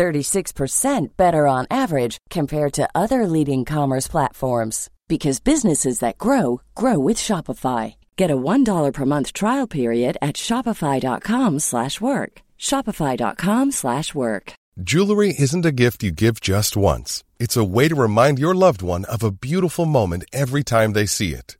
36% better on average compared to other leading commerce platforms because businesses that grow grow with Shopify. Get a $1 per month trial period at shopify.com/work. shopify.com/work. Jewelry isn't a gift you give just once. It's a way to remind your loved one of a beautiful moment every time they see it.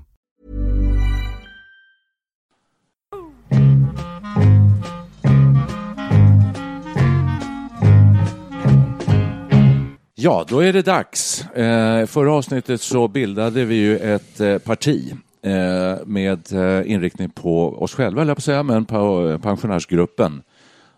Ja, då är det dags. Eh, förra avsnittet så bildade vi ju ett eh, parti eh, med eh, inriktning på oss själva, eller på säga, men på pensionärsgruppen.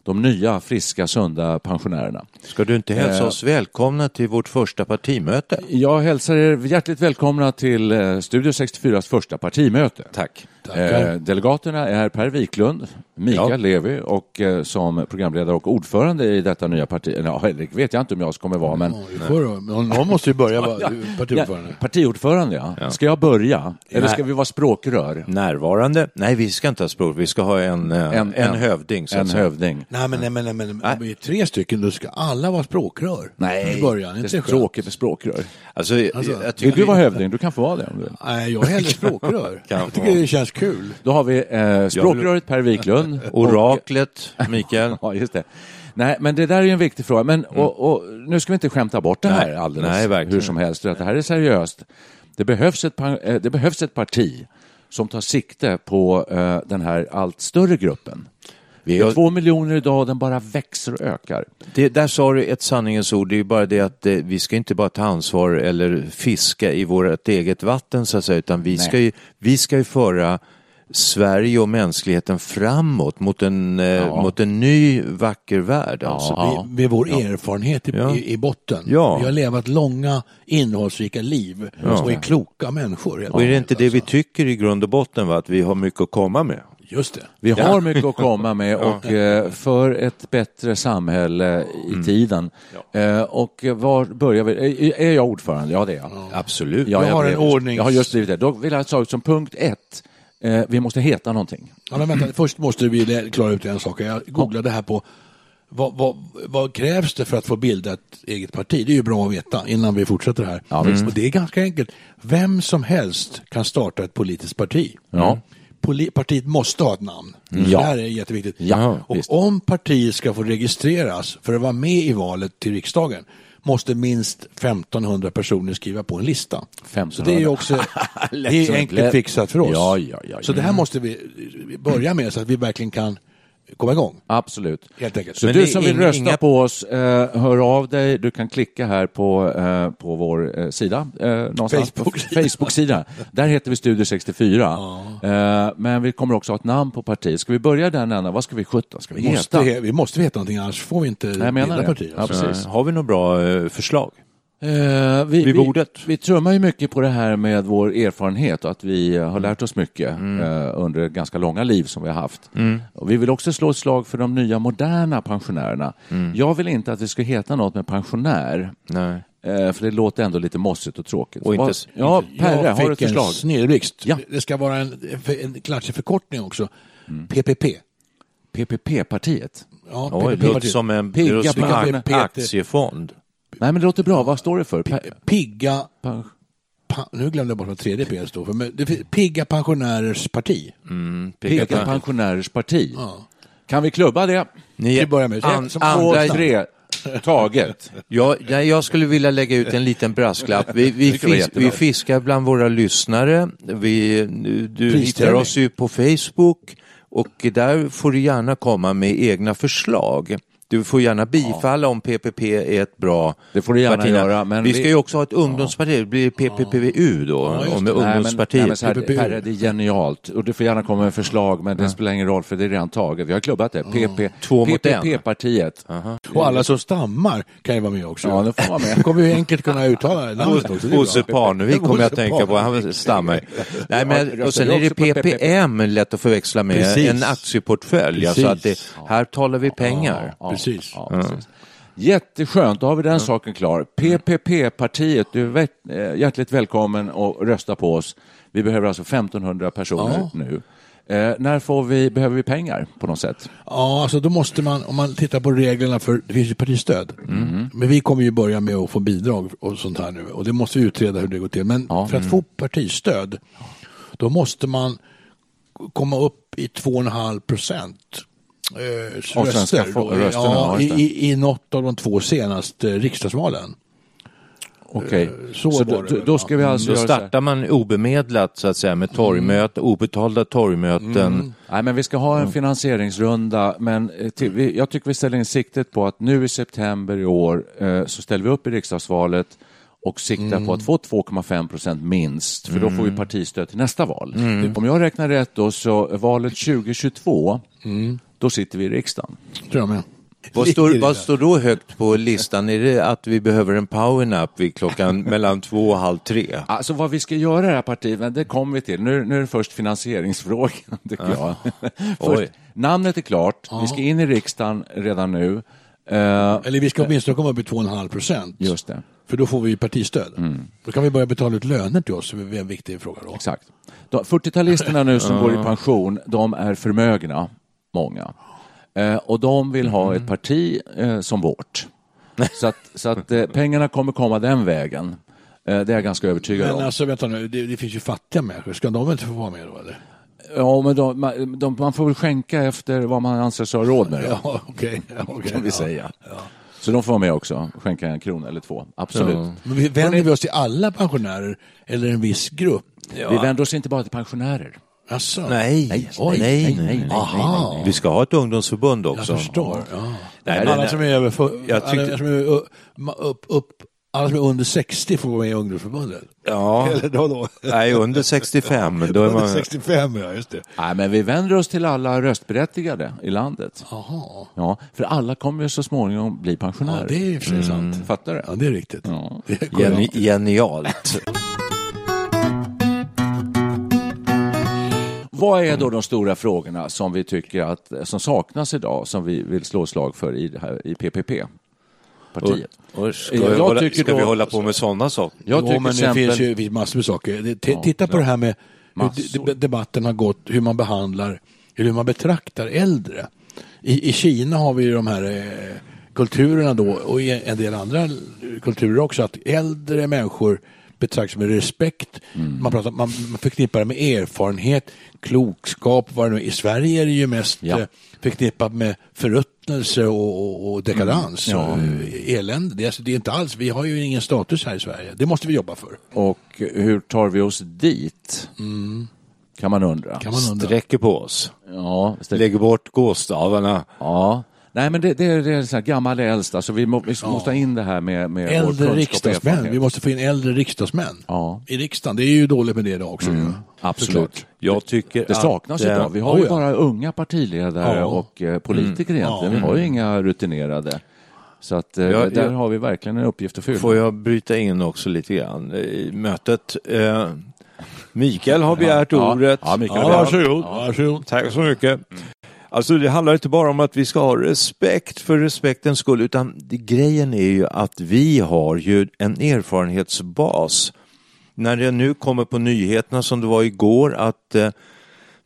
De nya, friska, sunda pensionärerna. Ska du inte hälsa Eh. oss välkomna till vårt första partimöte? Jag hälsar er hjärtligt välkomna till eh, Studio 64s första partimöte. Tack. Eh, delegaterna är Per Wiklund, Mikael Ja. Levi och eh, som programledare och ordförande i detta nya parti. Ja, det vet jag inte om jag kommer vara, men Ja, får Någon måste ju börja vara Ja, partiordförande. partiordförande, ja. Ska jag börja? Eller ska vi vara språkrör? Närvarande? Nej, vi ska inte ha språk. Vi ska ha en, eh, en, hövding. Så En att säga. hövding. Nej, men, nej, men, nej, men om vi är tre stycken, då ska alla vara språkrör. Nej, I början, det inte är tråkigt med språkrör. Alltså, jag- Alltså, jag Vill tycker du vara hövding? Du kan få vara det om du vill. Nej, jag är hellre språkrör. Jag tycker det känns kul. Då har vi eh, språkröret Per Wiklund. Oraklet, Mikael. Ja, just det. Nej, men det där är ju en viktig fråga. Men, och, och, nu ska vi inte skämta bort det här Nej, alldeles nej, verkligen. hur som helst. Att det här är seriöst. Det behövs ett, eh, det behövs ett parti som tar sikte på eh, den här allt större gruppen. Vi är Jag- två miljoner idag och den bara växer och ökar. Det, där sa du ett sanningens ord. Det är ju bara det att eh, vi ska inte bara ta ansvar eller fiska i vårt eget vatten så att säga, utan vi ska ju, vi ska ju föra Sverige och mänskligheten framåt mot en, eh, mot en ny vacker värld. Alltså. Ja. Med, med vår erfarenhet i, Ja. i, botten. Ja. Vi har levat långa, innehållsrika liv och är kloka människor. Och är det inte det vi tycker i grund och botten, va? att vi har mycket att komma med? Just det. Vi har mycket att komma med och eh, för ett bättre samhälle i tiden. Eh, och var börjar vi? Är- Är jag ordförande? Ja, det är jag. Absolut. Ja, Jag har en det. ordnings- Jag har just blivit det. Då vill jag ta ut som punkt ett, eh, vi måste heta någonting. Ja, men vänta, först måste vi klara ut en sak. Jag googlade här på vad, vad, vad krävs det för att få bilda ett eget parti? Det är ju bra att veta innan vi fortsätter här. Ja, visst. Och det är ganska enkelt. Vem som helst kan starta ett politiskt parti. Ja. Poli- partiet måste ha ett namn. Ja. Det här är jätteviktigt. Ja, och visst. om partiet ska få registreras för att vara med i valet till riksdagen måste minst 1500 personer skriva på en lista. 1500. Så det är också det är enkelt fixat för oss. Ja, ja, ja, Så det här måste vi börja med så att vi verkligen kan komma igång. Absolut. Helt enkelt. Så Men du som vill inga- rösta inga- på oss, eh, hör av dig. Du kan klicka här på, eh, på vår eh, sida. Eh, någonstans. Facebook-sida. Facebook-sida. Där heter vi Studio 64. Eh, men vi kommer också ha ett namn på partiet. Ska vi börja den änden? Vad ska vi sjutton ska vi Vi måste, heta? vi måste veta någonting, annars får vi inte bilda det. parti. Ja, Alltså. precis. Eh, Har vi några bra eh, förslag? Eh, vi, Vid vi, bordet. vi trummar ju mycket på det här med vår erfarenhet och att vi har lärt oss mycket Mm. eh, under ganska långa liv som vi har haft. Och vi vill också slå ett slag för de nya moderna pensionärerna. Mm. Jag vill inte att det ska heta något med pensionär. Nej. Eh, För det låter ändå lite mossigt och tråkigt. Och inte- Vad- ja, Perre, har du ett förslag? en snilleblixt. Ja. Det ska vara en, en klatschig förkortning också. Mm. PPP. Ja, PPP-partiet? Låter PPP-partiet. som en, som en aktiefond. Nej, men det låter bra. Vad står det för? Per- Pigga, pa, nu glömde jag bort vad tredje P står för, men det finns Pigga pensionärers parti. Pigga Pigga- pensionärers parti. Kan vi klubba det? Ni, Vi börjar med- an, andra, tre, taget. jag, jag, jag skulle vilja lägga ut en liten brasklapp. Vi, vi, fis, vi fiskar bland våra lyssnare. Vi, du hittar oss ju på Facebook Och där får du gärna komma med egna förslag. Du får gärna bifalla om PPP är ett bra Det får du gärna parti. göra, men vi ska ju också ha ett ungdomsparti, det blir PPPU då, just om ungdomspartiet. Nej, men, nej, men så PPPU. här, Perre, det är genialt. Och du får gärna komma med förslag, men det spelar ingen roll för det är redan taget. Vi har klubbat det. PP, Två mot en. PPP-partiet. Och alla som stammar kan ju vara med också. Ja, det får vara med. De kommer ju enkelt kunna uttala namnet också. är Bosse. Parnevik kommer jag att tänka på, han stammar. Nej, Ja, men, och sen är det? PPM lätt att förväxla med Precis. en aktieportfölj. Alltså att det, här talar vi pengar. Precis. Ja, precis. Jätteskönt, då har vi den saken klar. PPP-partiet, du är eh, hjärtligt välkommen att rösta på oss. Vi behöver alltså 1500 personer Ja. nu. Eh, när får vi, behöver vi pengar på något sätt? Ja, alltså då måste man, om man tittar på reglerna för, det finns ju partistöd. Men vi kommer ju börja med att få bidrag och sånt här nu och det måste vi utreda hur det går till. Men Ja. för att få partistöd, då måste man komma upp i 2,5 procent. Eh, röster, rösterna, ja, i, i, i något av de två senaste riksdagsvalen. Okej, så så, var då, då, ska vi alltså Då så startar man obemedlat så att säga med torgmöten, obetalda torgmöten. Nej, men vi ska ha en finansieringsrunda, men eh, till, vi, jag tycker vi ställer in siktet på att nu i september i år eh, så ställer vi upp i riksdagsvalet och siktar på att få 2,5 procent minst, för då får vi partistöd till nästa val. Om jag räknar rätt då, så valet 2022, då sitter vi i riksdagen. Tror jag med. Vad står, vad står då högt på listan? Är det att vi behöver en powernap vid klockan mellan två och halv tre? Alltså vad vi ska göra i det här partiet, det kommer vi till. Nu, nu är det först finansieringsfrågan, tycker jag. Först, namnet är klart, vi ska in i riksdagen redan nu. Eh, Eller vi ska åtminstone komma upp i 2,5 procent. just det. För då får vi partistöd. Mm. Då kan vi börja betala ut löner till oss, det är en viktig fråga då. Exakt. De 40-talisterna nu som går i pension, de är förmögna, många. Eh, och de vill ha ett parti eh, som vårt. Så att, så att eh, pengarna kommer komma den vägen. Eh, det är jag ganska övertygad Men om. alltså vänta nu, det, det finns ju fattiga människor, ska de inte få vara med då eller? Ja, men de, man, de, man får väl skänka efter vad man anser sig ha råd med. då, Ja, okej. Okej. kan vi säga. Så de får vara med också, skänka en krona eller två. Absolut. Men vi, vänder vi oss till alla pensionärer eller en viss grupp? Vi vänder oss inte bara till pensionärer. Alltså, Nej, nej, Oj. nej, nej, Aha. Vi ska ha ett ungdomsförbund jag också. förstår. Ja. Nej, alla men- som är över Jag alla tyckte- som är upp, upp, alla som är under 60 får vara med i ungdomsförbundet. Ja, Eller då då? nej, under 65. Då är Under man... 65, ja just det. Nej, men vi vänder oss till alla röstberättigade i landet. Jaha. Ja, för alla kommer ju så småningom bli pensionärer. Ja, det är för sig sant. Fattar du? Ja, det är riktigt. Ja. Det är Geni- genialt. Vad är då de stora frågorna som vi tycker att, som saknas idag, som vi vill slå slag för i, det här, i PPP-partiet? Och ska Jag vi, hålla, tycker ska då- vi hålla på med sådana saker? Jag jo, tycker men det exempel... finns ju det finns massor med saker. T- Titta på det här med hur Massor. debatten har gått, hur man behandlar, hur man betraktar äldre. I, I Kina har vi ju de här eh, kulturerna då och i en del andra kulturer också att äldre människor betraktas med respekt. Mm. Man, pratar, man, man förknippar det med erfarenhet, klokskap. Vad det nu är. I Sverige är det ju mest Ja. eh, förknippat med förruttnelse och, och, och dekadans Mm. Ja. och eh, elände. Det, är, alltså, det är inte alls, vi har ju ingen status här i Sverige. Det måste vi jobba för. Och hur tar vi oss dit? Kan man undra. Mm. Kan man undra. Sträcker på oss. Ja, ställ- Lägger bort gåstavarna. ja. Nej, men det, det, är, det är så här gammal är äldst. Alltså, vi, må, vi måste ha in det här med, med Äldre riksdagsmän. Vi måste få in äldre riksdagsmän Ja. i riksdagen. Det är ju dåligt med det idag också. ju. Absolut. Såklart. Jag tycker Det saknas att, eh, idag. Vi har ju ja. bara unga partiledare Ja. och eh, politiker egentligen. Vi har ju inga rutinerade. Så att eh, Ja, där ja. har vi verkligen en uppgift att fylla. Får jag bryta in också lite grann i mötet? Eh, Mikael har begärt Ja. ordet. Ja, Mikael Ja, Ja. varsågod. varsågod. Tack så mycket. Alltså det handlar inte bara om att vi ska ha respekt för respektens skull, utan det, grejen är ju att vi har ju en erfarenhetsbas. När det nu kommer på nyheterna som det var igår att eh,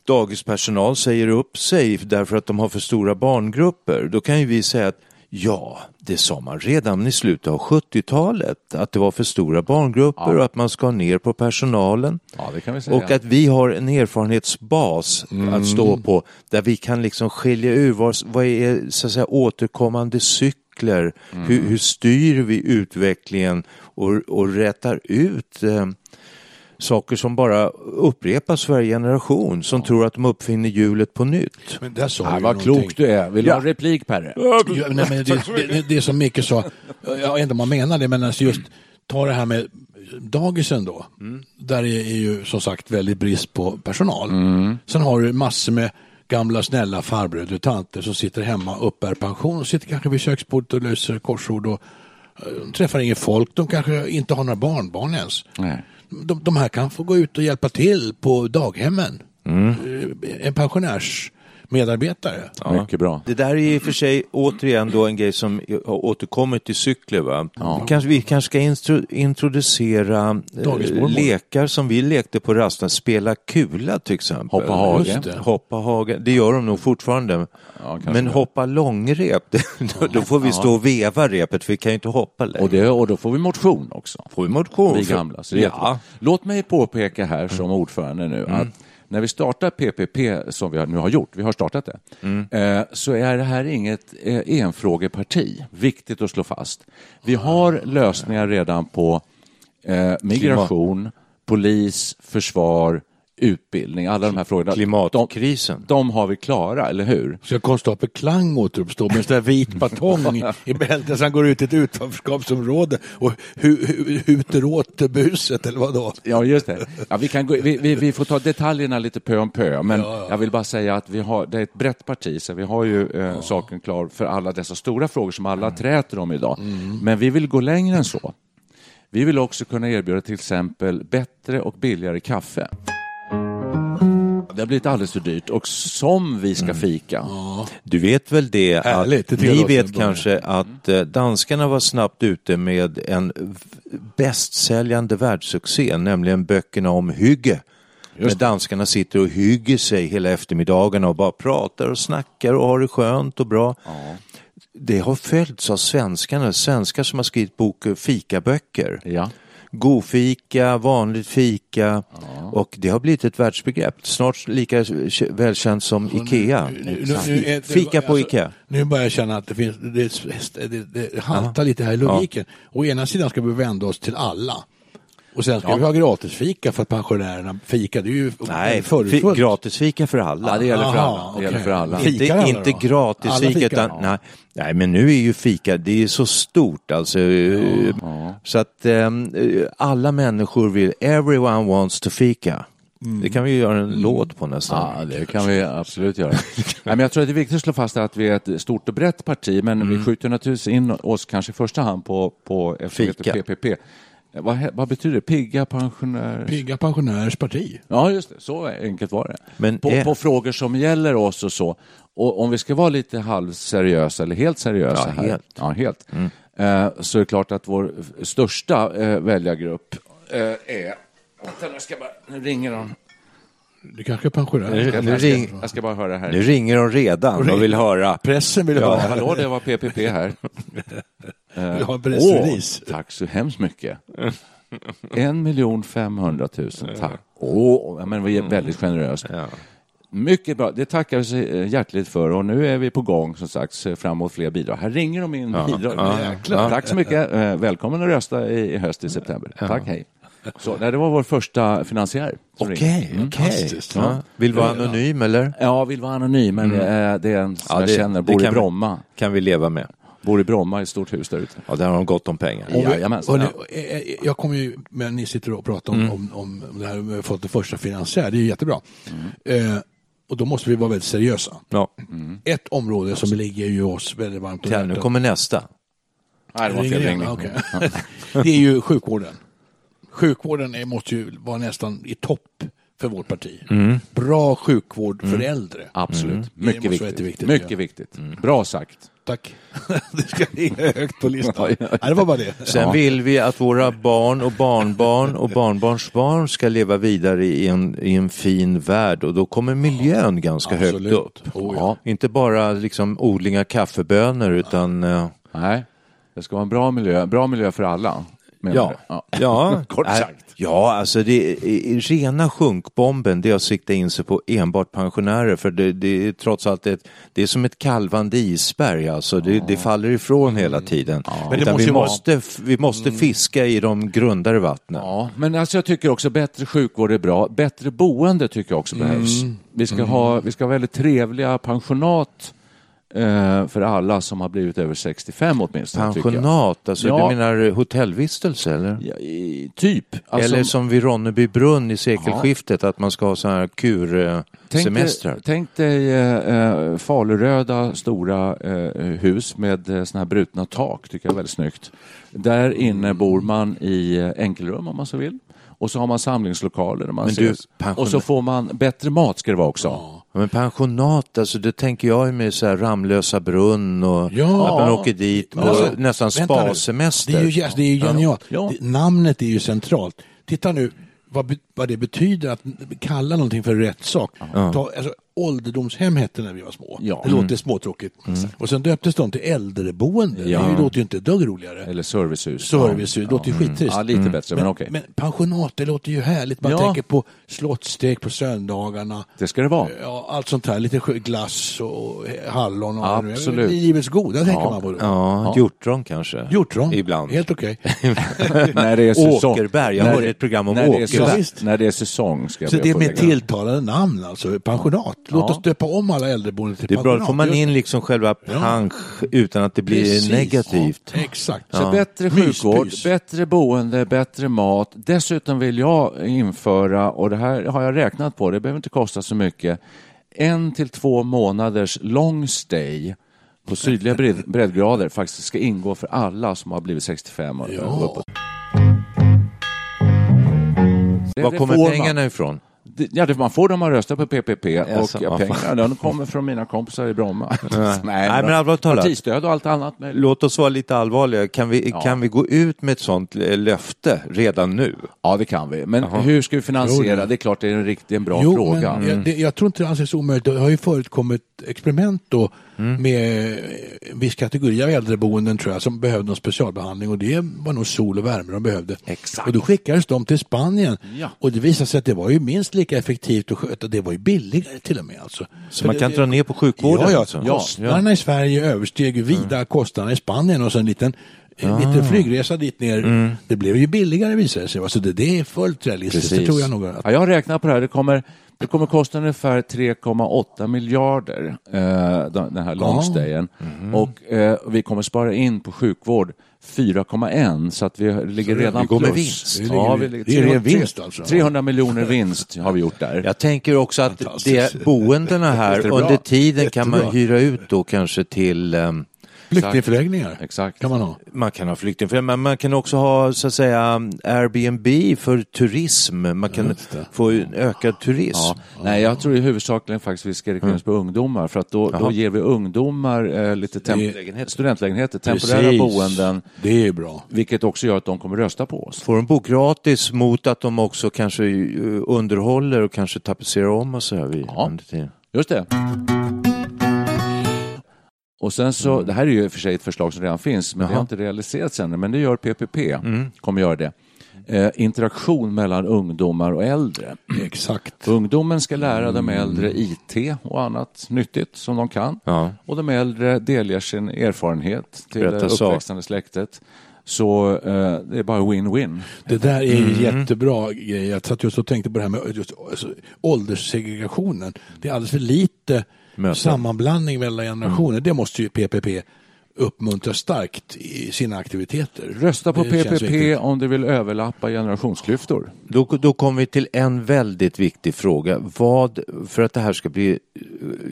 dagispersonal säger upp sig därför att de har för stora barngrupper, då kan ju vi säga att ja, det sa man redan i slutet av 70-talet, att det var för stora barngrupper och att man ska ner på personalen. Ja. Och att vi har en erfarenhetsbas att stå på där vi kan liksom skilja ur vad, vad är så att säga, återkommande cykler, hur, hur styr vi utvecklingen och, och rätar ut eh, saker som bara upprepas varje generation som tror att de uppfinner hjulet på nytt. Men där sa Ja, du vad någonting. klok du är. Vill du ha en replik, Perre? Ja, nej, men det, det, det som Micke sa, jag vet inte om man menar det, men alltså just ta det här med dagisen då. Där är är ju som sagt väldigt brist på personal. Sen har du massor med gamla snälla farbröder och tanter som sitter hemma och uppbär pension och sitter kanske vid köksbordet och löser korsord och eh, de träffar inget folk. De kanske inte har några barnbarn ens. Nej. De, de här kan få gå ut och hjälpa till på daghemmen. Eh, En pensionärsmedarbetare. Mycket bra. Det där är i och för sig återigen då en grej som har återkommit till cykler. Va? Kanske, vi kanske ska intro, introducera eh, lekar som vi lekte på rasten. Spela kula till exempel. Hoppa hage. Hoppa hage. Det gör de nog fortfarande. kanske Men det. hoppa långrep, då, då får vi stå och veva repet för vi kan ju inte hoppa längre. Och, det, och då får vi motion också. får vi motion. Vi gamla. Så det jättebra. ja. Låt mig påpeka här som ordförande nu att när vi startar PPP, som vi nu har gjort, vi har startat det, eh, så är det här inget eh, enfrågeparti. Viktigt att slå fast. Vi har lösningar redan på eh, migration, polis, försvar, utbildning, alla de här frågorna. Klimatkrisen. De, de har vi klara, eller hur? Ska konstapel Klang återuppstå med en sån där vit batong i, bältet så han går ut i ett utanförskapsområde och hu, hu, huter åt buset eller vad då? Ja, just det. Ja, vi, kan gå, vi, vi, vi får ta detaljerna lite pö om pö, men jag vill bara säga att vi har, det är ett brett parti, så vi har ju eh, saken klar för alla dessa stora frågor som alla träter om idag. Men vi vill gå längre än så. Vi vill också kunna erbjuda till exempel bättre och billigare kaffe. Det har blivit alldeles för dyrt och som vi ska fika. Du vet väl det att Härligt, det ni vet kanske att eh, danskarna var snabbt ute med en bästsäljande världssuccé, nämligen böckerna om hygge. När danskarna sitter och hygger sig hela eftermiddagarna och bara pratar och snackar och har det skönt och bra. Det har följts av svenskarna, svenskar som har skrivit bok, fikaböcker. Ja. Godfika, vanligt fika och det har blivit ett världsbegrepp. Snart lika välkänt som Ikea. Nu- nu- nu är- Fika på alltså, Ikea. Nu börjar jag känna att det, finns, det, det, det, haltar lite här i logiken. Å ena sidan ska vi vända oss till alla. Och sen ska vi ha gratisfika för att pensionärerna fika. Det är ju Nej, förutfullt. gratisfika för alla. Ja, det gäller för Aha, alla. Det gäller okej. för alla. Fika Inte, alla inte då? gratis Alla fika, fikar? utan, nej, nej, men nu är ju fika, det är så stort alltså. eh, Så att eh, alla människor vill, everyone wants to fika. Det kan vi ju göra en låt på nästan. Ja, det kan vi absolut göra. Nej, men jag tror att det är viktigt att slå fast att vi är ett stort och brett parti, men vi skjuter naturligtvis in oss kanske i första hand på, på eftersom PPP. Vad, vad betyder det? Pigga pensionärer? Pigga pensionärers parti. Ja, just det. Så enkelt var det. Men på, är- på frågor som gäller oss och så. Och om vi ska vara lite halvseriösa eller helt seriösa Ja, här, helt. Ja, helt. Eh, så är det klart att vår största eh, väljargrupp eh, är... Vänta, nu ska jag bara... Nu ringer de. Det kanske är pensionärer. Nu, nu, Jag ring, jag ska bara höra här. nu ringer de redan och vill höra. Pressen vill Ja, ha, hallå, det var PPP här. vill ha en Åh, pressrelease. tack så hemskt mycket. En miljon femhundratusen, tack. Åh, ja, men vi är väldigt generöst. Mycket bra, det tackar vi så eh, hjärtligt för och nu är vi på gång som sagt fram emot fler bidrag. Här ringer de in bidrag. Jäklar. Tack så mycket, Eh, välkommen att rösta i i höst i september. Tack, hej. Så, nej, det var vår första finansiär. Okej, okej. Fantastiskt. Ja. Vill vara anonym eller? Ja, vill vara anonym, men det är, det är en som Ja, jag det- känner, bor i kan vi- Bromma. Kan vi leva med. Bor i Bromma i ett stort hus där ute. Ja, där har de gott om pengar. Vi- Jajamensan, hörni, eh, eh, Jag kommer ju, men ni sitter och pratar om, om, om det här med att få det första finansiär, det är ju jättebra. Eh, och då måste vi vara väldigt seriösa. Ja. Ett område som ligger ju oss väldigt varmt om Ja, nu hjärtat. kommer nästa. Nej, det var fel ringning. Okej. det är ju sjukvården. Sjukvården är, måste ju vara nästan i topp för vårt parti. Bra sjukvård för äldre. Absolut. Det Mycket viktigt. jätteviktigt, Mycket ja. viktigt. Bra sagt. Tack. det ska ligga högt på listan. Nej, det var bara det. Sen vill vi att våra barn och barnbarn och barnbarnsbarn ska leva vidare i en, i en fin värld och då kommer miljön ganska Absolut. högt upp. Oh, ja. Inte bara liksom odling av kaffebönor utan eh, Nej, det ska vara en bra miljö, bra miljö för alla. Ja, ja. ja. Kort sagt. Ja, alltså det är, rena sjunkbomben, det är att sikta in sig på enbart pensionärer. För det, det är trots allt ett, det är som ett kalvande isberg, alltså det, det faller ifrån hela tiden. Men det måste vi, ju vara- måste, vi måste fiska i de grundare vattnen. Ja, men alltså jag tycker också bättre sjukvård är bra. Bättre boende tycker jag också behövs. Vi ska, ha, vi ska ha väldigt trevliga pensionat för alla som har blivit över 65 åtminstone. Pensionat, alltså Ja. du menar hotellvistelse eller? Ja, i, typ. Alltså, eller som vid Ronneby brunn i sekelskiftet, att man ska ha sådana här kursemestrar. Tänk tänk dig eh, eh, faluröda stora eh, hus med eh, såna här brutna tak, tycker jag är väldigt snyggt. Där inne bor man i eh, enkelrum om man så vill. Och så har man samlingslokaler man Men du, ses. pensionär- Och så får man bättre mat ska det vara också. Ja, Men pensionat, alltså det tänker jag med så här Ramlösa brunn och Ja. att man åker dit på alltså, nästan spasemester. Det är ju, det är ju genialt. Ja. Det, namnet är ju centralt. Titta nu vad, vad det betyder att kalla någonting för rätt sak. Ta, alltså, ålderdomshem hette när vi var små. Ja. Det låter småtråkigt. Och sen döptes de till äldreboende. Ja. Det låter ju inte ett dugg roligare. Eller servicehus. Servicehus, det låter ju skittrist. Ja, lite bättre, men, Men, okej. men pensionat, det låter ju härligt. Man Ja. tänker på slottsstek på söndagarna. Det ska det vara. Ja, allt sånt här. Lite glass och hallon. Och det. Absolut. Livets goda tänker man på. Då. Ja, hjortron kanske. Hjortron. Ibland. Helt okej. när det är säsong. Åkerberg, jag När hörde det- ett program om när det är Åkerberg. Visst. När det är säsong ska jag Så det är med tilltalande namn alltså, pensionat. Låt Ja. oss döpa om alla äldreboenden till Det är bra, då får man in liksom själva pansch utan att det blir Precis. negativt. Ja, exakt. Så bättre Myspys. sjukvård, bättre boende, bättre mat. Dessutom vill jag införa, och det här har jag räknat på, det behöver inte kosta så mycket, en till två månaders long stay på sydliga bredd- breddgrader faktiskt ska ingå för alla som har blivit 65 och Ja. uppåt. Var kommer pengarna ifrån? Ja, det, man får dem man röstar på PPP Jaså, och ja, pengarna de kommer från mina kompisar i Bromma. Nej, Nej, men allvarligt talat. Partistöd och allt annat. Med. Låt oss vara lite allvarliga. Kan vi, Ja. kan vi gå ut med ett sånt eh, löfte redan nu? Ja, det kan vi. Men hur ska vi finansiera? Det är klart det är en riktigt en bra Jo, fråga. Mm. men jag, det, jag tror inte det anses omöjligt. Det har ju förekommit experiment då Mm. med en viss kategori av äldreboenden tror jag som behövde någon specialbehandling och det var nog sol och värme de behövde. Exakt. Och då skickades de till Spanien Ja. och det visade sig att det var ju minst lika effektivt att sköta. Det var ju billigare till och med alltså. Så För man det- kan dra ner på sjukvården? Ja, ja. alltså? Kostnaderna i Sverige översteg vida kostnaderna i Spanien och så en liten en liten flygresa dit ner. Det blev ju billigare visade det sig. Så det, det är fullt realistiskt, det tror jag nog. Att, Ja, jag har räknat på det här. Det kommer, det kommer kosta ungefär 3,8 miljarder, eh, den här longstayen. Mhm. Och eh, vi kommer spara in på sjukvård 4,1 så att vi ligger Så redan vi går med plus. vinst. Det ligger- Ja, vi ligger, det är 300 vinst alltså. 300 miljoner vinst har vi gjort där. Jag tänker också att det boendena här, under tiden kan man hyra ut då kanske till ehm, Flyktingförläggningar Exakt. kan man ha. man kan ha flykting, men man kan också ha så att säga Airbnb för turism. Man kan få en ökad turism. Ja. Nej, jag tror ju huvudsakligen faktiskt vi ska rikta in oss på ungdomar för att då, då ger vi ungdomar eh, lite temp- Det- studentlägenheter, temporära Precis. boenden, Det är bra. vilket också gör att de kommer rösta på oss. Får de bo gratis mot att de också kanske eh, underhåller och kanske tapetserar om och så här vid Ja. under tiden. Just det. Och sen så, det här är ju för sig ett förslag som redan finns, men det har inte realiserats ännu, men det gör PPP, kommer göra det. Eh, interaktion mellan ungdomar och äldre. Exakt. Ungdomen ska lära de äldre IT och annat nyttigt som de kan. Ja. Och de äldre delger sin erfarenhet till det Berätta sak. uppväxande släktet. Så eh, det är bara win-win. Det där är ju jättebra grej. Jag satt just och tänkte på det här med just, alltså, ålderssegregationen. Det är alldeles för lite Möten. sammanblandning mellan generationer. Det måste ju PPP uppmuntra starkt i sina aktiviteter. Rösta på Det PPP om du vill överlappa generationsklyftor. Då, då kommer vi till en väldigt viktig fråga. Vad, för att det här ska bli, eh,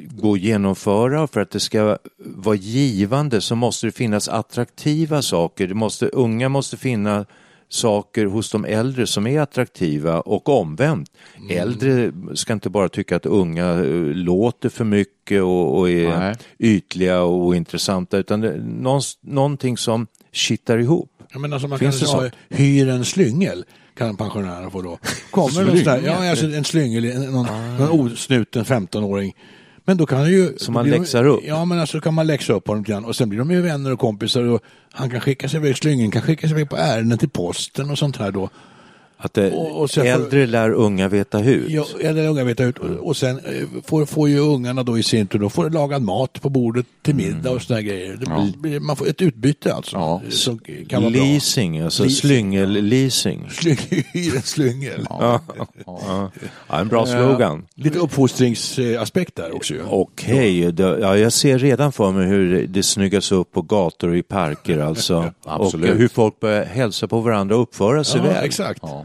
gå att genomföra, för att det ska vara givande så måste det finnas attraktiva saker. Det måste, unga måste finna saker hos de äldre som är attraktiva och omvänt. Äldre ska inte bara tycka att unga eh, låter för mycket och, och är Nej. ytliga och ointressanta utan det, någons- någonting som kittar ihop. Jag menar, alltså man Finns kan det sånt? hyr en slyngel kan pensionärer få då. Kommer någon sån där, ja, alltså en slyngel, en- någon, någon osnuten 15-åring Men då kan han ju... Så man de- läxar upp? Ja, men alltså kan man läxa upp honom grann. Och sen blir de ju vänner och kompisar och han kan skicka sig iväg, slyngen kan skicka sig iväg på ärenden till posten och sånt här då. Att det, Och- och sen får- äldre lär unga veta hut. Ja, eller unga vet ut. Och, och sen eh, får, får ju ungarna då i sin tur, då får lagad mat på bordet till middag och sådana grejer. Det blir, man får ett utbyte alltså. Ja. Som kan vara bra. Leasing, alltså Leasing, slyngel-leasing. Slyng- Hyr en slyngel. Ja. Ja. ja, en bra slogan. Lite uppfostringsaspekt där också ju. Okej, det- ja, jag ser redan för mig hur det snyggas upp på gator och i parker alltså. och hur folk börjar hälsa på varandra och uppföra sig Ja, väl. exakt. Ja.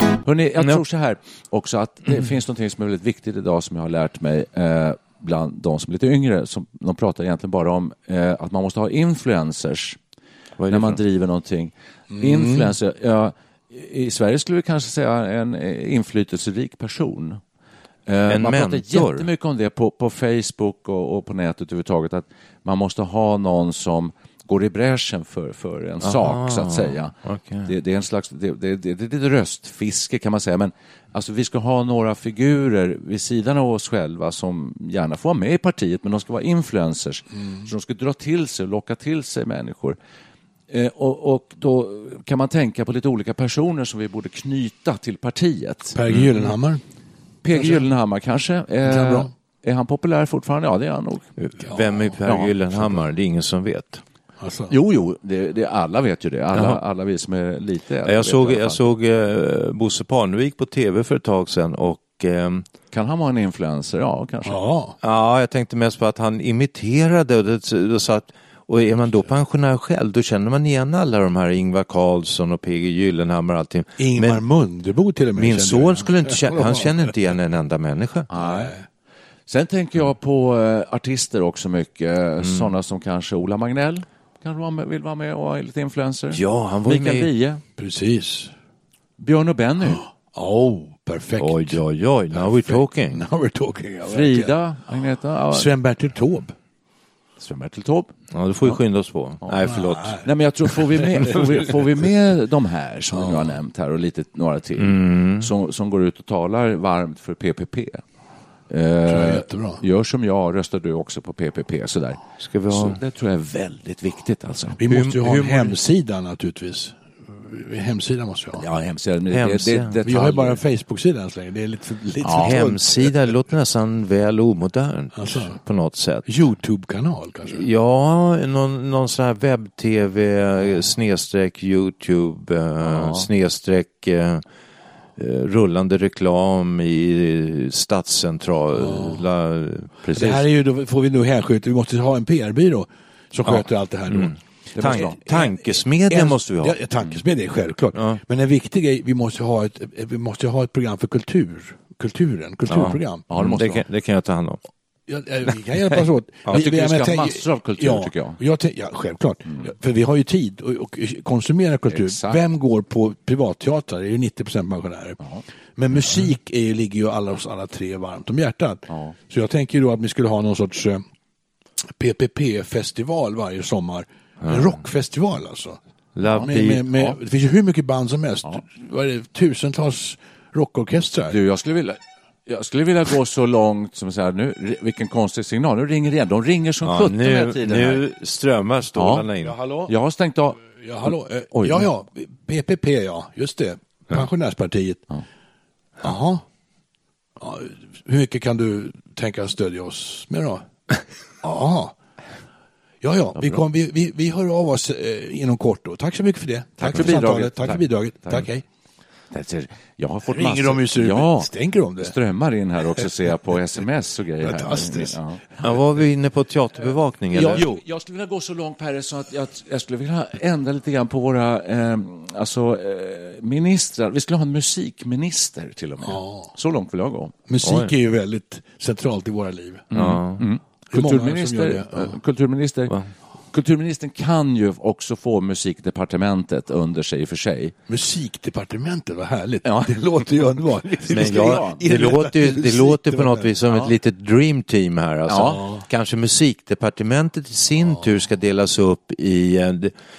Hörrni, jag Ja. tror så här också att det finns något som är väldigt viktigt idag som jag har lärt mig eh, bland de som är lite yngre. Som, de pratar egentligen bara om eh, att man måste ha influencers när man driver någonting. Influencer, ja, i Sverige skulle vi kanske säga en eh, inflytelserik person. Eh, En man pratar mentor. jättemycket om det på, på Facebook och, och på nätet överhuvudtaget, att man måste ha någon som går i bräschen för, för en sak, så att säga. okej. Det, det är en slags, det, det, det, det är lite röstfiske kan man säga, men alltså, vi ska ha några figurer vid sidan av oss själva som gärna får vara med i partiet, men de ska vara influencers. Så de ska dra till sig och locka till sig människor. Eh, och, och då kan man tänka på lite olika personer som vi borde knyta till partiet. Per G. Gyllenhammar. PG Gyllenhammar kanske. kan Eh, bra. är han populär fortfarande? Ja, det är han nog. Vem är Per Ja, Gyllenhammar? Det är ingen som vet. Alltså. Jo, jo, det, det, alla vet ju det. Alla, Jaha. alla vi som är lite äldre Jag såg, jag såg eh, Bosse Parnevik på tv för ett tag sedan och ehm, Kan han vara en influencer? Ja, kanske. Ja. Ja, jag tänkte mest på att han imiterade och, det, och, så att, och är man då pensionär själv då känner man igen alla de här Ingvar Carlsson och PG Gyllenhammar och allting. Ingmar Men Mundebo till och med. min son skulle inte känna, han känner inte igen en enda människa. Nej. Sen tänker jag på eh, artister också mycket. Mm. Sådana som kanske Ola Magnell kanske vara med, vill vara med och vara lite influencer. Ja, han var Mikael med. Wiehe, Precis. Björn och Benny, Oh, perfekt. Oj, oj, oj, now we're talking. Now we're talking. Ja. Frida, Agneta, ja, Sven-Bertil Taube. Sven-Bertil Taube. Ja, då får vi skynda oss på. Nej, förlåt. Nej, men jag tror, får vi med, får vi, får vi med de här som vi nu har nämnt här och lite några till Mm. som, som går ut och talar varmt för PPP. Eh, är jättebra. Gör som jag, röstar du också på PPP. Sådär. Ska vi ha- Så det tror jag är väldigt viktigt. Alltså. Vi måste ju ha en hemsida naturligtvis. Hemsida måste vi ha. Ja, hemsida. Det, Hemsida. det, det, Vi har ju bara en. Facebook-sida än så länge. Det är lite lite Ja. Hemsida, det låter nästan väl omodernt Alltså. på något sätt. Youtube-kanal kanske? Ja, någon, någon sån här webb-tv, snedstreck YouTube, eh, snedstreck eh, eh, rullande reklam i stadscentrala. Precis. Det här är ju, då får vi nog hänskjuta, vi måste ha en PR-byrå som sköter allt det här då. Tan- tankesmedja En- måste vi ha. Ja, tankesmedja är självklart. Ja. Men en viktig grej, vi måste ha ett, vi måste ha ett program för kultur. Kulturen, kulturprogram. Ja, det måste det, kan, det kan jag ta hand om. Ja, ja, vi kan hjälpas åt. Jag tycker vi ska men ha tänk- massor av kultur, ja, tycker jag. Mm. jag tänk- ja, självklart. För vi har ju tid att och konsumera kultur. Exakt. Vem går på privatteatrar? Det är ju 90 procent pensionärer. Men musik är, ligger ju alla oss alla tre varmt om hjärtat. Ja. Så jag tänker då att vi skulle ha någon sorts eh, PPP-festival varje sommar. En rockfestival alltså. Med, med, med, Det finns ju hur mycket band som helst. Vad är det, tusentals rockorkestrar. Du, jag skulle vilja... Jag skulle vilja gå så långt som att säga, nu, vilken konstig signal, nu ringer det igen. De ringer som Ja, sjutton hela nu, tiden. här. nu strömmar stålarna in. Ja, hallå? Jag har stängt av... Ja, hallå. Eh, Oj. ja, ja. PPP, ja. Just det. Pensionärspartiet. Jaha. Ja, hur mycket kan du tänka stödja oss med då? Jaha. Ja, ja. Vi, kom, vi, vi, vi hör av oss eh, inom kort då. Tack så mycket för det. Tack, för bidraget. Tack, Tack. för bidraget. Tack. Tack, hej. Jag har fått Ringer massor- de ju Ja, stänker det. strömmar in här också ser jag på sms och grejer. Här. Fantastiskt. Ja. Ja, var vi inne på teaterbevakning? Eller? Jag, jag skulle vilja gå så långt Perre så att jag, jag skulle vilja ändra lite grann på våra eh, alltså, eh, ministrar. Vi skulle ha en musikminister till och med. Så långt vill jag gå. Musik är ju väldigt centralt i våra liv. Ja. Är många som gör Kulturminister. Ja. kulturminister, kulturministern kan ju också få musikdepartementet under sig i och för sig. Musikdepartementet, vad härligt. Ja. Det låter ju underbart. Men jag, det, låter, ju- det låter på något vis som ett litet dream team här. Alltså. Ja. Kanske musikdepartementet i sin tur ska delas upp i,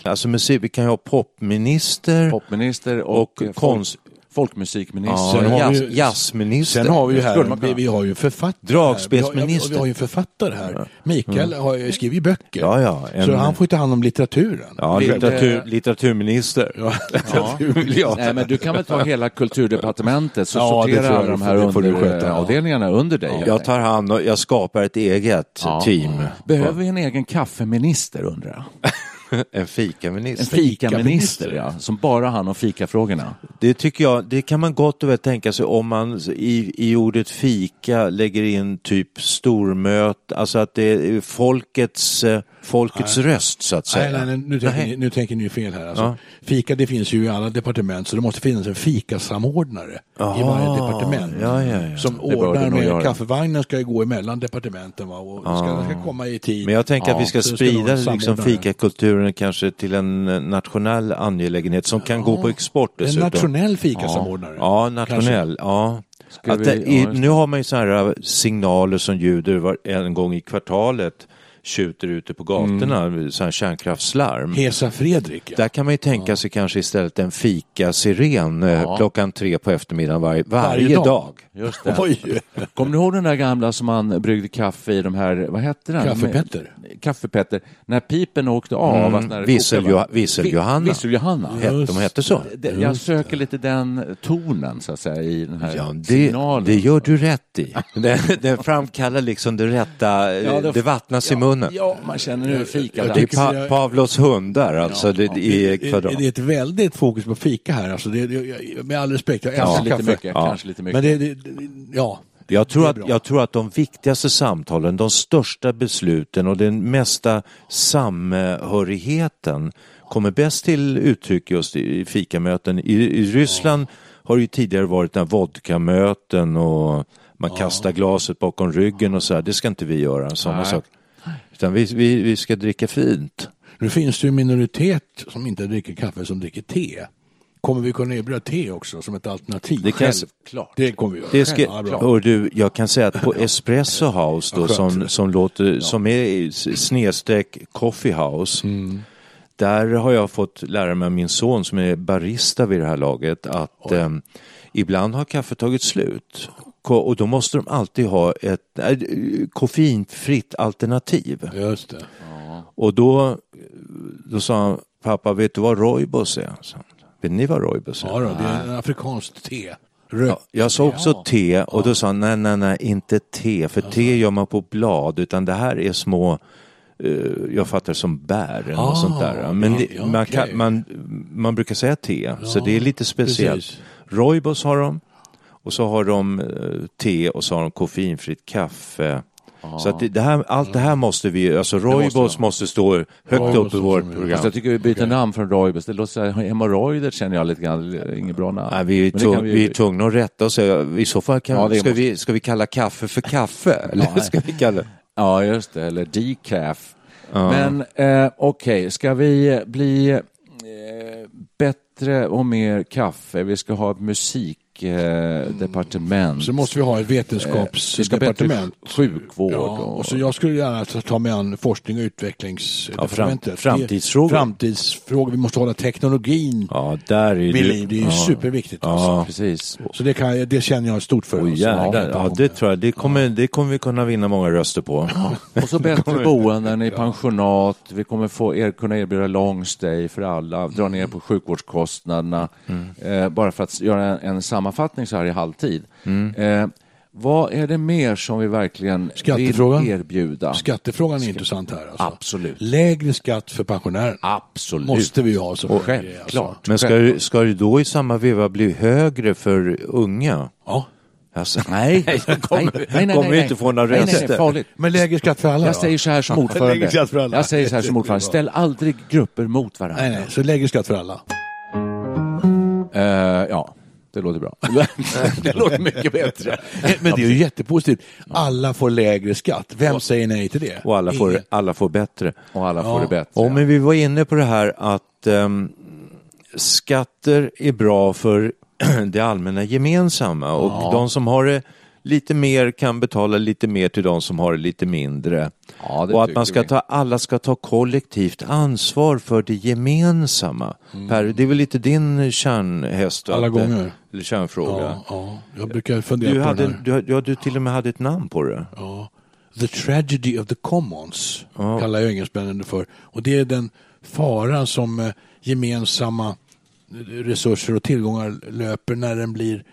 alltså musik, vi kan ju ha popminister Popminister och, och eh, konst, folkminister. ja, jazz, ju- jazzminister. Sen har vi ju Skulle man här, vi, vi har ju författare. Dragspelsminister. Vi har, vi har ju en författare här. Mikael har ju skrivit böcker. Ja, ja, en- Så han får ju ta hand om litteraturen. Ja, litteratur, litteraturminister. Ja. Ja. Nej, men du kan väl ta hela kulturdepartementet så Ja, tror jag de här du under, sköta, eh, ja. avdelningarna under dig. Jag tar hand och jag skapar ett eget Ja. team. Behöver vi en egen kaffeminister undrar jag? En En fikaminister. fikaminister, ja, som bara han om fikafrågorna. Det tycker jag, det kan man gott och väl tänka sig om man i, i ordet fika lägger in typ stormöte, alltså att det är folkets, eh, folkets röst så att säga. Nej, nej, nej, nu tänker, Nej. ni, nu tänker ni fel här. Alltså, Ja. Fika det finns ju i alla departement så det måste finnas en fikasamordnare i varje departement. ja, ja, ja. Som ordnar med göra. kaffevagnen ska ju gå emellan departementen va? och ska, den ska komma i tid. Men jag tänker att vi ska ska sprida en liksom fikakulturen kanske till en eh, nationell angelägenhet som kan gå på export En dessutom. nationell fikasamordnare. Ja, nationell. Ja. Ska Att vi- det, i, ja, nu har man ju sådana här signaler som ljuder var, en gång i kvartalet tjuter ute på gatorna, mm. sådana här kärnkraftslarm. Hesa Fredrik. Ja. Där kan man ju tänka sig kanske istället en fika-siren eh, klockan tre på eftermiddagen varje, varje, Varje dag. dag. Just det. Oj, Kommer du ihåg den där gamla som man bryggde kaffe i, de här, vad hette den? Kaffepetter. Kaffepetter. När pipen åkte av. Mm, när det Vissel-Johanna. Vi- Vissel-Johanna. Het- De hette så. Det- Jag söker lite den tonen så att säga i den här Ja, det, signalen. det gör du rätt i. Den, den framkallar liksom det rätta, Ja, det, vattnas i munnen. Ja, man känner nu fika. jag Det är pa Pavlos hundar alltså det, i Det, kvadrat. det är ett väldigt fokus på fika här. Alltså det, det, med all respekt, jag älskar Kanske lite kaffe. mycket. Ja. Kanske lite mycket. Men det, det, det ja. Jag tror, det att, jag tror att de viktigaste samtalen, de största besluten och den mesta samhörigheten kommer bäst till uttryck just i fikamöten. I, i Ryssland har det ju tidigare varit den här vodkamöten och man kastar glaset bakom ryggen och så här. Det ska inte vi göra, sådana saker. Utan vi, vi, vi ska dricka fint. Nu finns det ju en minoritet som inte dricker kaffe som dricker te. Kommer vi kunna erbjuda te också som ett alternativ? Det kan- Självklart. Det kommer vi göra. Det ska, Ja, du, jag kan säga att på Espresso House då, Ja, som, som, låter, som är snedstreck Coffee House, Mm. där har jag fått lära mig av min son som är barista vid det här laget att eh, ibland har kaffet tagit slut. Och då måste de alltid ha ett äh, koffeinfritt alternativ. Just det. Och då, då sa han, pappa vet du vad rooibos är? Så, vet ni vad rooibos är? Ja, då, det är en afrikanskt te. Ja, jag sa också te och då sa han nej, nej, nej, inte te, för te gör man på blad, utan det här är små, eh, jag fattar det som bär eller Ah, sånt där. Men det, ja, man, okej. kan, man, man brukar säga te, så det är lite speciellt. precis. Rooibos har de, och så har de eh, te och så har de koffeinfritt kaffe. Så att det, det här, allt det här måste vi, alltså Roibos måste stå högt Roibos upp i vårt program. Fast jag tycker vi byter namn från Roibos. Det låter så här, hemorrojder känner jag lite grann, inget bra namn. Nej, vi, är tvung, kan vi är tvungna att rätta oss. I så fall kan, Ja, ska, måste- vi, ska vi kalla kaffe för kaffe? Eller Ja, ska vi kalla Ja, just det, eller decaf. Men eh, okej, ska vi bli eh, bättre och mer kaffe? Vi ska ha ett musikdepartement. Så måste vi ha ett vetenskapsdepartement. sjukvård. Ja, och, och så jag skulle gärna ta mig an forskning och utvecklingsdepartementet. Ja, fram- framtidsfrågor. Framtidsfrågor. Vi måste hålla teknologin Ja, där är vid liv. Det är ju superviktigt. Alltså. Precis. Så det, kan, det känner jag stort för. Oj, alltså. jävlar. Ja, det tror jag. Det kommer, det kommer vi kunna vinna många röster på. Och så bättre boenden i pensionat. Vi kommer få er, kunna erbjuda long stay för alla, dra ner på sjukvårdskostnaderna. Eh, bara för att göra en, en sammanfattning så här i halvtid. Eh, vad är det mer som vi verkligen vill erbjuda? Skattefrågan är intressant här. Alltså. Absolut. Lägre skatt för pensionären Absolut. måste vi ju ha. Så Och självklart. Men ska, ska det då i samma veva bli högre för unga? Ja. Alltså, Nej, kommer, nej, nej, nej, kommer nej. inte få några Nej, nej, nej, röster. farligt. Men lägre skatt för alla Jag säger så här som ordförande. skatt. Jag säger så här som ordförande. Ställ aldrig grupper mot varandra. Nej, nej, så lägre skatt för alla. Eh, ja, det låter bra. det låter mycket bättre. Men det är ju jättepositivt. Alla får lägre skatt. Vem säger nej till det? Och alla får, Ingen. alla får bättre. Och alla får det bättre. Ja, men vi var inne på det här att ehm, skatter är bra för det allmänna gemensamma och de som har det lite mer kan betala lite mer till de som har det lite mindre. Ja, det och att man ska vi. ta, alla ska ta kollektivt ansvar för det gemensamma. Per, det är väl lite din kärnhäst? Alla gånger. Eller kärnfråga. Ja, ja, jag brukar fundera Du, på hade, den här. du, ja, du till och med hade ett namn på det. Ja. The tragedy of the commons kallar jag engelsmännen det för. Och det är den fara som eh, gemensamma resurser och tillgångar löper när den blir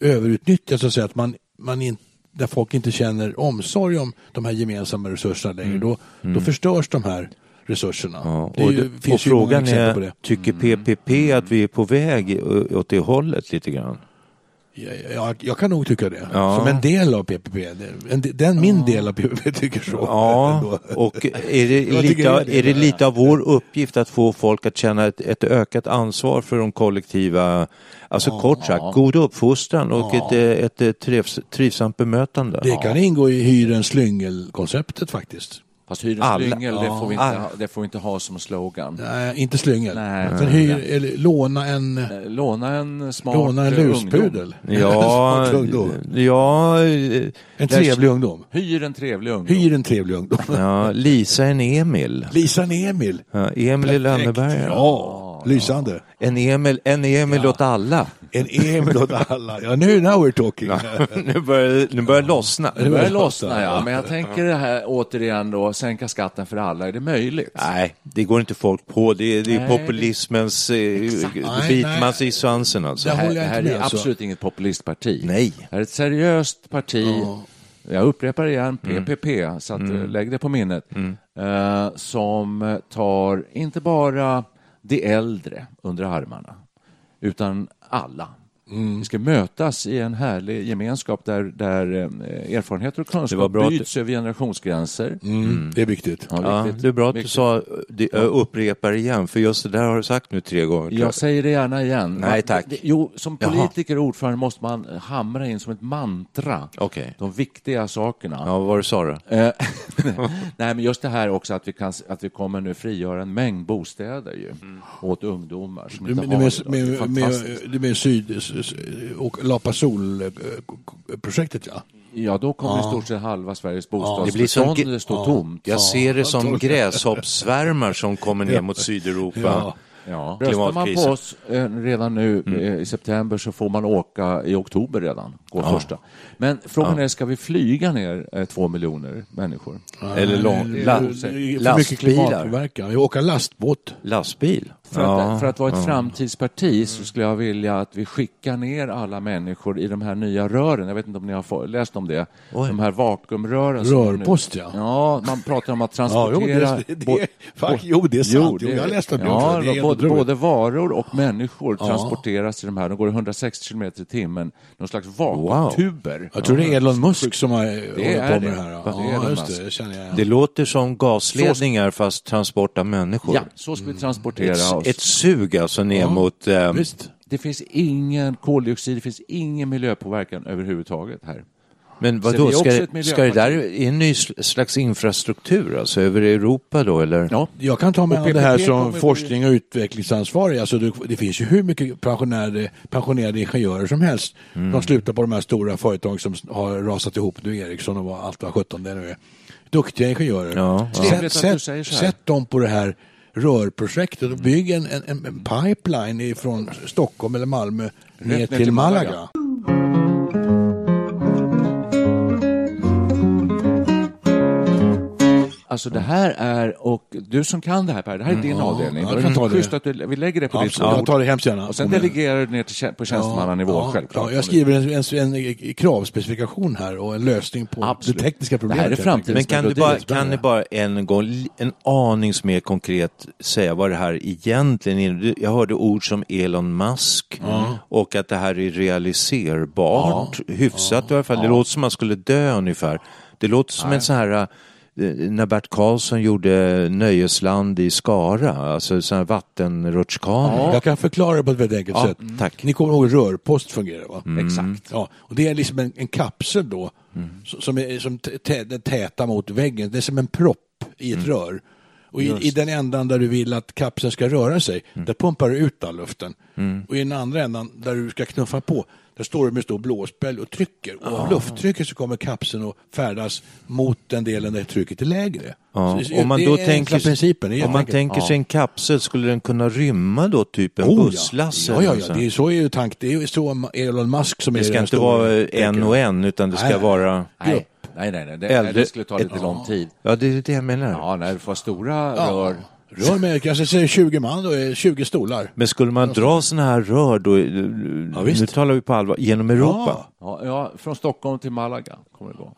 överutnyttjad så att säga. Att man, man in, där folk inte känner omsorg om de här gemensamma resurserna längre. Då, då förstörs de här resurserna. Mm. Ja, det ju, det, finns ju många frågan på är, det. tycker PPP att vi är på väg åt det hållet lite grann? Ja, ja, jag kan nog tycka det. Ja. Som en del av PPP. En, den, min del av PPP tycker så. Ja, och är det, Jag lite, det är det. lite av vår uppgift att få folk att känna ett, ett ökat ansvar för de kollektiva, alltså kort sagt, god uppfostran och ett, eh, ett, ett trivs, trivsamt bemötande? Det kan ingå i hyren slyngel-konceptet faktiskt. Fast hyr en slyngel, det, får vi inte alla- ha, det får vi inte ha som slogan. Nej, inte slyngel. Nej. Utan hyr, eller, låna en, Eh, Låna en smart låna en ungdom. luspudel. Ja, ungdom. ja, eh, En trevlig ungdom. Hyr en trevlig ungdom. Hyr en trevlig ungdom. ja, Lisa en Emil. Lisa en Emil. Ja, Emil i Lönneberga. Ja, lysande. En Emil, en Emil åt alla. En Emil åt alla. Ja, nu, now we're talking. nu börjar nu börjar det lossna. Det börjar lossna ja, men jag tänker det här återigen då, sänka skatten för alla, är det möjligt? Nej, det går inte folk på. Det är, det är det- populismens, eh, biter nej. man sig i svansen alltså. Det Det här, det här inte är alltså. absolut inget populistparti. Nej. Det här är ett seriöst parti, jag upprepar igen, PPP, så att, Mm. eh, lägg det på minnet, eh, som tar inte bara de äldre under armarna, utan alla. Mm. Vi ska mötas i en härlig gemenskap där, där eh, erfarenheter och Det var kunskap byts över generationsgränser. Mm, det är viktigt. Ja, viktigt. det är bra att du Viktigt. sa, det, jag upprepar igen, för just det där har du sagt nu tre gånger. Jag säger det gärna igen. Nej, tack. Jo, som politiker och ordförande måste man hamra in som ett mantra Okej. de viktiga sakerna. Ja, vad var det du sa då? Eh, Nej, men just det här också att vi, kan, att vi kommer nu frigöra en mängd bostäder ju, åt ungdomar som Du, inte du, har med, det idag. Det är med, med, du med syd och La Pasol-projektet ja. Ja, då kommer i stort sett halva Sveriges som bostadsbestånd ge- stå tomt. Jag ser det som gräshoppssvärmar som kommer ner mot Sydeuropa. Ja. Ja. Röstar man på oss eh, redan nu eh, i september så får man åka i oktober redan, går första. Men frågan är, ska vi flyga ner eh, två miljoner människor? Eller lång, la, för mycket lastbilar. klimatpåverkan. Vi åker lastbåt. Lastbil. För, Ja, att, för att vara ett ja. framtidsparti så skulle jag vilja att vi skickar ner alla människor i de här nya rören. Jag vet inte om ni har läst om det. Oj. De här vakuumrören. Rörpost, ja. Ja, man pratar om att Ja, transportera... jo, det, det, fuck, jo, det är sant. Jo, det- jag har läst om det ja. Det både, både varor och människor Ja. transporteras i de här. De går i 160 kilometer i timmen. Någon slags vakuumtuber. Jag tror det är Elon Musk som har Det hållit på det. med det här. Ja, det är Ja, Elon just det. Det känner jag. Det låter som gasledningar fast transport av människor. Ja, så ska vi transportera Ett, oss. ett sug alltså ner mot... Eh, Visst. Det finns ingen koldioxid, det finns ingen miljöpåverkan överhuvudtaget här. men vi är ska, ska det där i en ny sl- slags infrastruktur alltså över Europa då eller? Ja. Jag kan ta med Och an det här som forskning och utvecklingsansvarig. Alltså det, det finns ju hur mycket pensionerade, pensionerade ingenjörer som helst. Mm. De slutar på de här stora företag som har rasat ihop. Du Ericsson och vad, allt vad 17 det nu är. Duktiga ingenjörer. Ja, ja. Sätt, sätt, sätt dem på det här rörprojektet och bygg en, en, en pipeline från Stockholm eller Malmö ner ner till, till Malaga. Malaga. Alltså det här är, och du som kan det här Per, det här är din avdelning. ja, kan ta det schysst att du, vi lägger det på ditt Absolut, jag bord. tar det hemskt gärna. Och sen delegerar du ner till, på tjänstemannanivå, ja, självklart. Ja, jag skriver en, en, en kravspecifikation här och en lösning på Absolut. det tekniska Det här problemet. är framtiden. Men kan du, bara, kan ni bara en gång, en anings mer konkret säga vad det här egentligen är? Jag hörde ord som Elon Musk och att det här är realiserbart, hyfsat i alla fall. Det låter som man skulle dö ungefär. Det låter som en sån här, eh, när Bert Karlsson gjorde Nöjesland i Skara, alltså sån här vattenrutschkana. Jag kan förklara det på ett väldigt enkelt Ja, sätt. tack. Ni kommer ihåg hur rörpost fungerar va? Exakt. Ja, och det är liksom en, en kapsel då s- som är som täta mot väggen. Det är som en propp i ett rör. Och i, i den ändan där du vill att kapseln ska röra sig, där pumpar du ut all luften. Och i den andra ändan där du ska knuffa på, där står du med stor blåspel och trycker. Och av lufttrycket så kommer kapseln att färdas mot den delen där trycket är lägre. Ja, Så det- om man det då tänker, principen. Det om man jätteenkelt. tänker sig en kapsel, skulle den kunna rymma då typ en Oh, busslast? ja. Ja, ja. Det är, så är ju tank. Det är så Elon Musk som Det är ska den inte stora vara en tänker. och en, utan det ska Nej. vara... Nej, nej, nej, nej. Det, Äldre- nej, det skulle ta lite ett- lång tid. Ja, det är det jag menar. Ja, när du får stora Ja. rör. Rör med kanske säger 20 man och är 20 stolar. Men skulle man dra sådana här rör då, Ja, visst. nu talar vi på allvar, genom Europa? Ja, ja, från Stockholm till Malaga kommer det gå.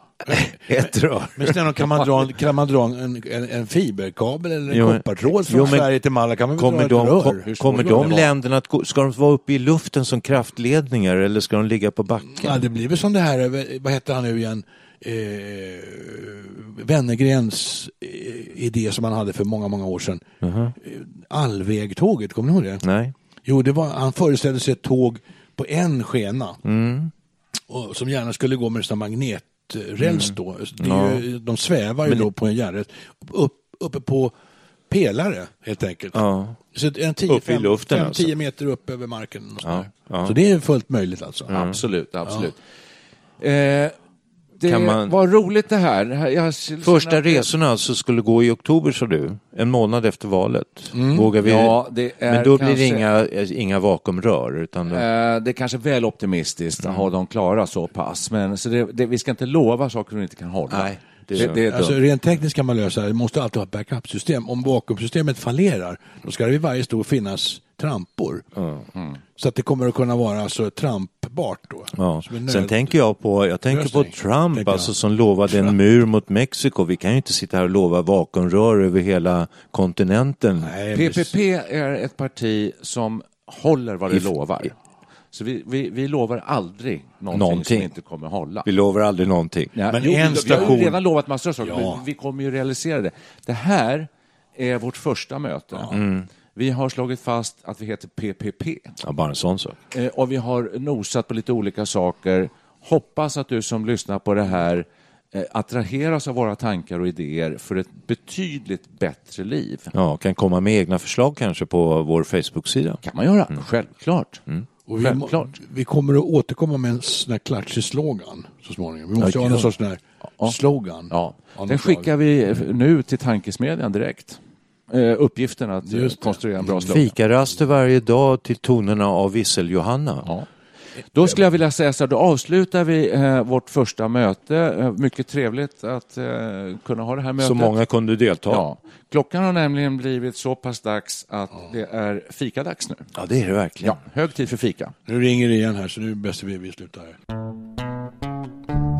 Ett rör. Men snälla, kan man dra, kan man dra en, en, en fiberkabel eller en Jo, koppartråd från jo, men Sverige till Malaga? Kan man Kommer dra de, ett rör? kommer de länderna att gå, ska de vara uppe i luften som kraftledningar eller ska de ligga på backen? Ja, det blir väl som det här, eh, vad heter han nu igen, eh, Wennergrens eh, idé som han hade för många, många år sedan. Eh, Allvägtåget, kommer ni ihåg det? Nej. Jo, det var, han föreställde sig ett tåg på en skena. Mm. Och, som gärna skulle gå med magneträls då. Det är Ja. ju, de svävar ju Men- då på en järnräls. Upp, uppe på pelare helt enkelt. Ja. Så en 10, Upp i luften 5, alltså. 10 meter upp över marken. Och Ja, ja. Så det är fullt möjligt alltså. Absolut, absolut. Eh, det man- var roligt det här. Jag, Första resorna alltså skulle gå i oktober sa du, en månad efter valet. Mm. Vågar vi? Ja, det är Men då blir det kanske- inga, inga vakuumrör utan då... Eh, det är kanske väl optimistiskt att ha dem klara så pass, men så det, det, vi ska inte lova saker vi inte kan hålla. Nej, det det, är det, Alltså, rent tekniskt kan man lösa det. Det måste alltid ha ett backup-system. Om vakuumsystemet fallerar, då ska det vid varje stol finnas trampor. Mm. Så att det kommer att kunna vara alltså trampbart då. Ja. Sen tänker jag på, jag tänker på Trump tänker alltså, som lovade en mur mot Mexiko. Vi kan ju inte sitta här och lova vakuumrör över hela kontinenten. Nej, PPP är ett parti som håller vad det I- lovar. Så vi, vi, vi lovar aldrig någonting, Någonting. som vi inte kommer hålla. Vi lovar aldrig någonting. Ja, Men jo, en vi, vi har station- ju redan lovat massor av saker, Ja. men vi kommer ju realisera det. Det här är vårt första möte. Mm. Vi har slagit fast att vi heter PPP. Ja, bara en sån sak. Eh, och vi har nosat på lite olika saker. Hoppas att du som lyssnar på det här eh, attraheras av våra tankar och idéer för ett betydligt bättre liv. Ja, kan komma med egna förslag kanske på vår Facebook-sida. kan man göra, självklart. Och vi, Självklart. vi kommer att återkomma med en sån här klatschig slogan så småningom. Vi måste Ja, ha någon ja. sorts sån här slogan. Ja. Den skickar vi nu till tankesmedjan direkt. Eh, uppgiften att eh, konstruera en bra slogan. Fikaraster varje dag till tonerna av Vissel-Johanna. Ja. Då skulle jag vilja säga så här, då avslutar vi eh, vårt första möte. Eh, mycket trevligt att eh, kunna ha det här mötet. Så många kunde delta. Ja. Klockan har nämligen blivit så pass dags att det är fikadags nu. Ja, det är det verkligen. Ja, hög tid för fika. Nu ringer det igen här så nu är det bäst vi, vi slutar här.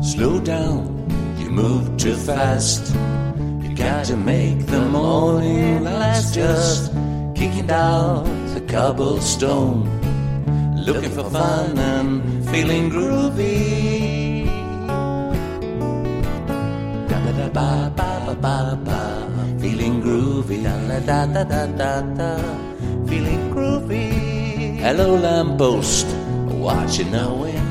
Slow down, you move too fast. Got to make the morning last. Just kicking down the cobblestone, looking for fun and feeling groovy. Da da da ba ba ba ba ba, feeling groovy. Da da da da da da, feeling groovy. Hello, lamppost, what you knowing?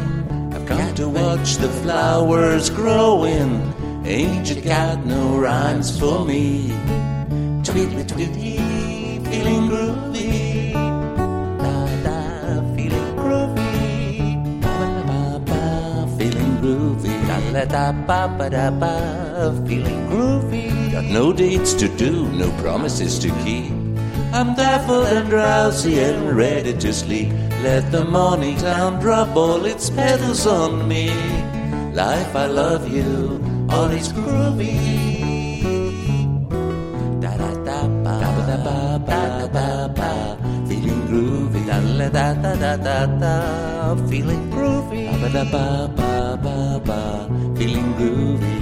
I've come to watch the flowers growing. Ain't you got no rhymes for me? Tweedly tweedly, feeling groovy. Da da, feeling groovy. Ba ba ba, feeling groovy. Da da da ba ba da ba, feeling groovy. Got no dates to do, no promises to keep. I'm baffled and drowsy and ready to sleep. Let the morning town drop all its petals on me. Life, I love you, all is groovy. Da da da ba da ba da ba ba ba, feeling groovy. Da da da da da da da, feeling groovy. Ba da ba ba ba ba, feeling groovy.